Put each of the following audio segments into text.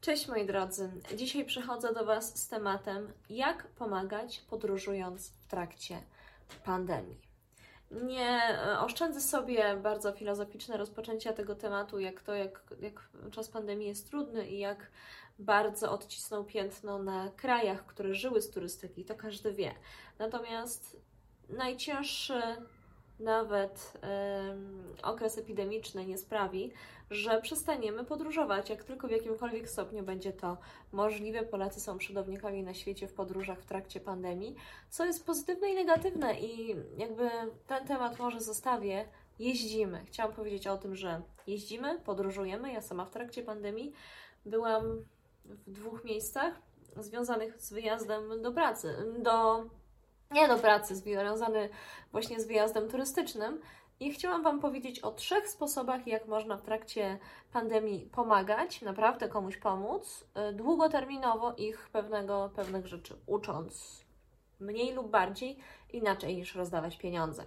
Cześć moi drodzy. Dzisiaj przychodzę do Was z tematem, jak pomagać podróżując w trakcie pandemii. Nie e, oszczędzę sobie bardzo filozoficzne rozpoczęcia tego tematu, jak to, jak, jak czas pandemii jest trudny i jak bardzo odcisnął piętno na krajach, które żyły z turystyki, to każdy wie. Natomiast najcięższy nawet okres epidemiczny nie sprawi, że przestaniemy podróżować, jak tylko w jakimkolwiek stopniu będzie to możliwe. Polacy są przodownikami na świecie w podróżach w trakcie pandemii, co jest pozytywne i negatywne i jakby ten temat może zostawię. Jeździmy. Chciałam powiedzieć o tym, że jeździmy, podróżujemy. Ja sama w trakcie pandemii byłam w dwóch miejscach związanych z wyjazdem do pracy, do nie do pracy, związany właśnie z wyjazdem turystycznym. I chciałam Wam powiedzieć o trzech sposobach, jak można w trakcie pandemii pomagać, naprawdę komuś pomóc, y, długoterminowo ich pewnego, pewnych rzeczy ucząc mniej lub bardziej inaczej niż rozdawać pieniądze.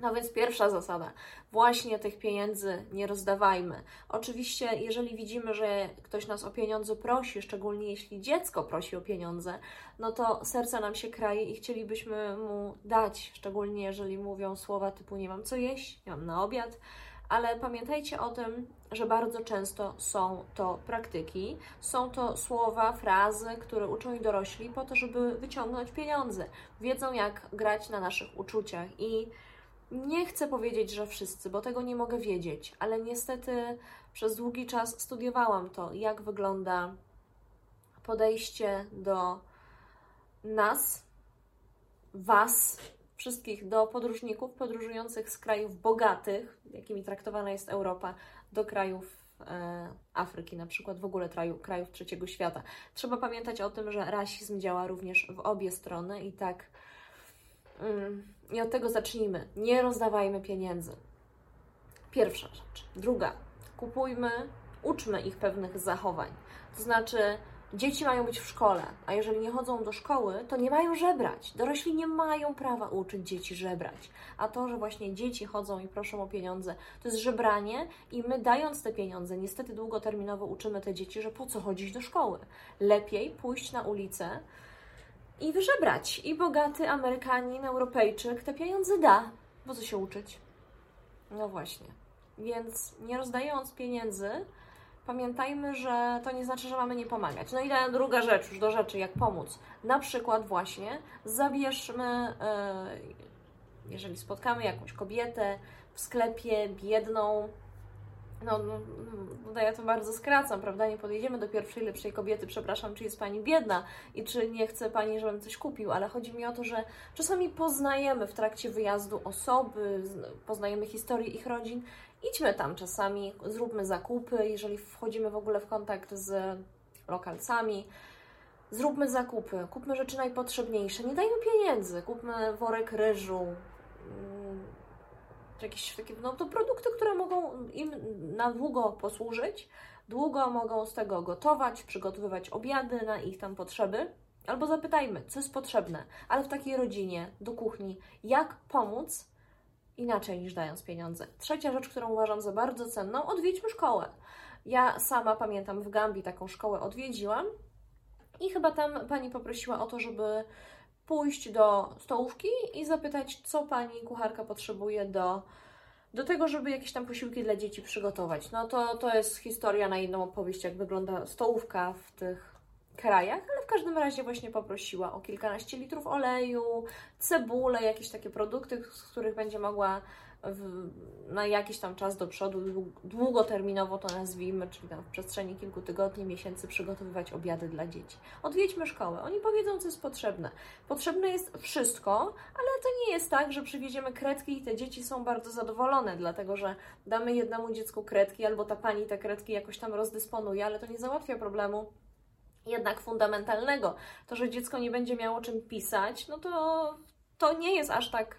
No więc pierwsza zasada, właśnie tych pieniędzy nie rozdawajmy. Oczywiście, jeżeli widzimy, że ktoś nas o pieniądze prosi, szczególnie jeśli dziecko prosi o pieniądze, no to serce nam się kraje i chcielibyśmy mu dać, szczególnie jeżeli mówią słowa typu nie mam co jeść, nie mam na obiad, ale pamiętajcie o tym, że bardzo często są to praktyki, są to słowa, frazy, które uczą i dorośli po to, żeby wyciągnąć pieniądze. Wiedzą, jak grać na naszych uczuciach i nie chcę powiedzieć, że wszyscy, bo tego nie mogę wiedzieć, ale niestety przez długi czas studiowałam to, jak wygląda podejście do nas, Was, wszystkich, do podróżników podróżujących z krajów bogatych, jakimi traktowana jest Europa, do krajów e, Afryki, na przykład w ogóle krajów trzeciego świata. Trzeba pamiętać o tym, że rasizm działa również w obie strony i tak i od tego zacznijmy. Nie rozdawajmy pieniędzy. Pierwsza rzecz. Druga. Kupujmy, uczmy ich pewnych zachowań. To znaczy, dzieci mają być w szkole, a jeżeli nie chodzą do szkoły, to nie mają żebrać. Dorośli nie mają prawa uczyć dzieci żebrać. A to, że właśnie dzieci chodzą i proszą o pieniądze, to jest żebranie i my dając te pieniądze, niestety długoterminowo uczymy te dzieci, że po co chodzić do szkoły. Lepiej pójść na ulicę, i wyżebrać. I bogaty Amerykanin, Europejczyk te pieniądze da. Bo co się uczyć? No właśnie. Więc nie rozdając pieniędzy, pamiętajmy, że to nie znaczy, że mamy nie pomagać. No i druga rzecz, już do rzeczy, jak pomóc. Na przykład właśnie zabierzmy, yy, jeżeli spotkamy jakąś kobietę w sklepie biedną, no, no, no, ja to bardzo skracam, prawda? Nie podjedziemy do pierwszej lepszej kobiety, przepraszam, czy jest Pani biedna i czy nie chce Pani, żebym coś kupił, ale chodzi mi o to, że czasami poznajemy w trakcie wyjazdu osoby, poznajemy historię ich rodzin. Idźmy tam czasami, zróbmy zakupy, jeżeli wchodzimy w ogóle w kontakt z lokalcami, zróbmy zakupy, kupmy rzeczy najpotrzebniejsze, nie dajmy pieniędzy, kupmy worek ryżu, jakieś takie, no to produkty, które mogą im na długo posłużyć, długo mogą z tego gotować, przygotowywać obiady na ich tam potrzeby. Albo zapytajmy, co jest potrzebne, ale w takiej rodzinie, do kuchni, jak pomóc inaczej niż dając pieniądze. Trzecia rzecz, którą uważam za bardzo cenną, odwiedźmy szkołę. Ja sama pamiętam w Gambii taką szkołę odwiedziłam i chyba tam pani poprosiła o to, żeby pójść do stołówki i zapytać, co pani kucharka potrzebuje do, do tego, żeby jakieś tam posiłki dla dzieci przygotować. No to, to jest historia na inną opowieść, jak wygląda stołówka w tych krajach, ale w każdym razie właśnie poprosiła o kilkanaście litrów oleju, cebulę, jakieś takie produkty, z których będzie mogła w, na jakiś tam czas do przodu, długoterminowo to nazwijmy, czyli tam w przestrzeni kilku tygodni, miesięcy przygotowywać obiady dla dzieci. Odwiedźmy szkołę, oni powiedzą, co jest potrzebne. Potrzebne jest wszystko, ale to nie jest tak, że przywieziemy kredki i te dzieci są bardzo zadowolone, dlatego że damy jednemu dziecku kredki, albo ta pani te kredki jakoś tam rozdysponuje, ale to nie załatwia problemu jednak fundamentalnego. To, że dziecko nie będzie miało czym pisać, no to to nie jest aż tak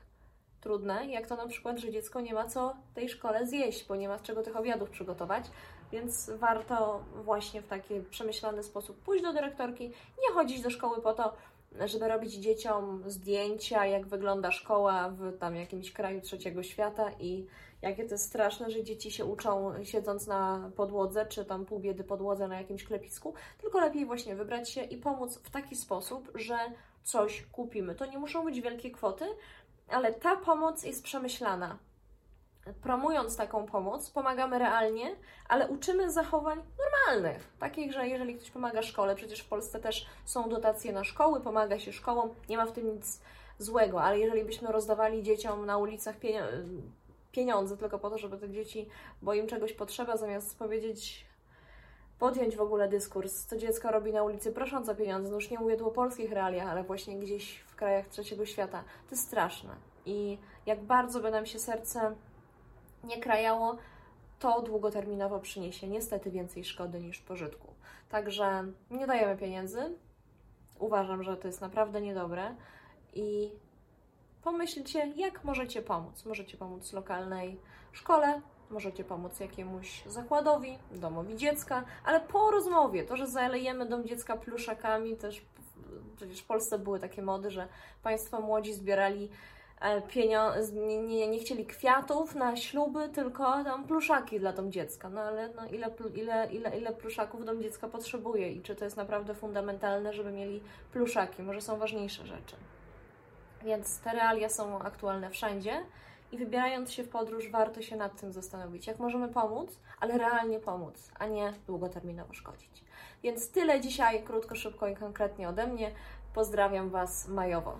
trudne, jak to na przykład, że dziecko nie ma co tej szkole zjeść, bo nie ma z czego tych obiadów przygotować, więc warto właśnie w taki przemyślany sposób pójść do dyrektorki, nie chodzić do szkoły po to, żeby robić dzieciom zdjęcia, jak wygląda szkoła w tam jakimś kraju trzeciego świata i jakie to jest straszne, że dzieci się uczą siedząc na podłodze, czy tam pół biedy podłodze na jakimś klepisku, tylko lepiej właśnie wybrać się i pomóc w taki sposób, że coś kupimy. To nie muszą być wielkie kwoty, ale ta pomoc jest przemyślana. Promując taką pomoc, pomagamy realnie, ale uczymy zachowań normalnych. Takich, że jeżeli ktoś pomaga szkole, przecież w Polsce też są dotacje na szkoły, pomaga się szkołom, nie ma w tym nic złego, ale jeżeli byśmy rozdawali dzieciom na ulicach pieniądze tylko po to, żeby te dzieci, bo im czegoś potrzeba, zamiast powiedzieć, podjąć w ogóle dyskurs, co dziecko robi na ulicy prosząc o pieniądze, no już nie mówię tu o polskich realiach, ale właśnie gdzieś w krajach trzeciego świata, to jest straszne. I jak bardzo by nam się serce nie krajało, to długoterminowo przyniesie niestety więcej szkody niż pożytku. Także nie dajemy pieniędzy. Uważam, że to jest naprawdę niedobre i pomyślcie, jak możecie pomóc. Możecie pomóc lokalnej szkole, możecie pomóc jakiemuś zakładowi, domowi dziecka, ale po rozmowie, to, że zalejemy dom dziecka pluszakami, też przecież w Polsce były takie mody, że Państwo młodzi zbierali E, pieniądze, nie, nie chcieli kwiatów na śluby, tylko tam pluszaki dla dom dziecka. No ale no, ile, ile, ile, ile pluszaków dom dziecka potrzebuje i czy to jest naprawdę fundamentalne, żeby mieli pluszaki? Może są ważniejsze rzeczy. Więc te realia są aktualne wszędzie i wybierając się w podróż, warto się nad tym zastanowić, jak możemy pomóc, ale realnie pomóc, a nie długoterminowo szkodzić. Więc tyle dzisiaj, krótko, szybko i konkretnie ode mnie. Pozdrawiam Was majowo.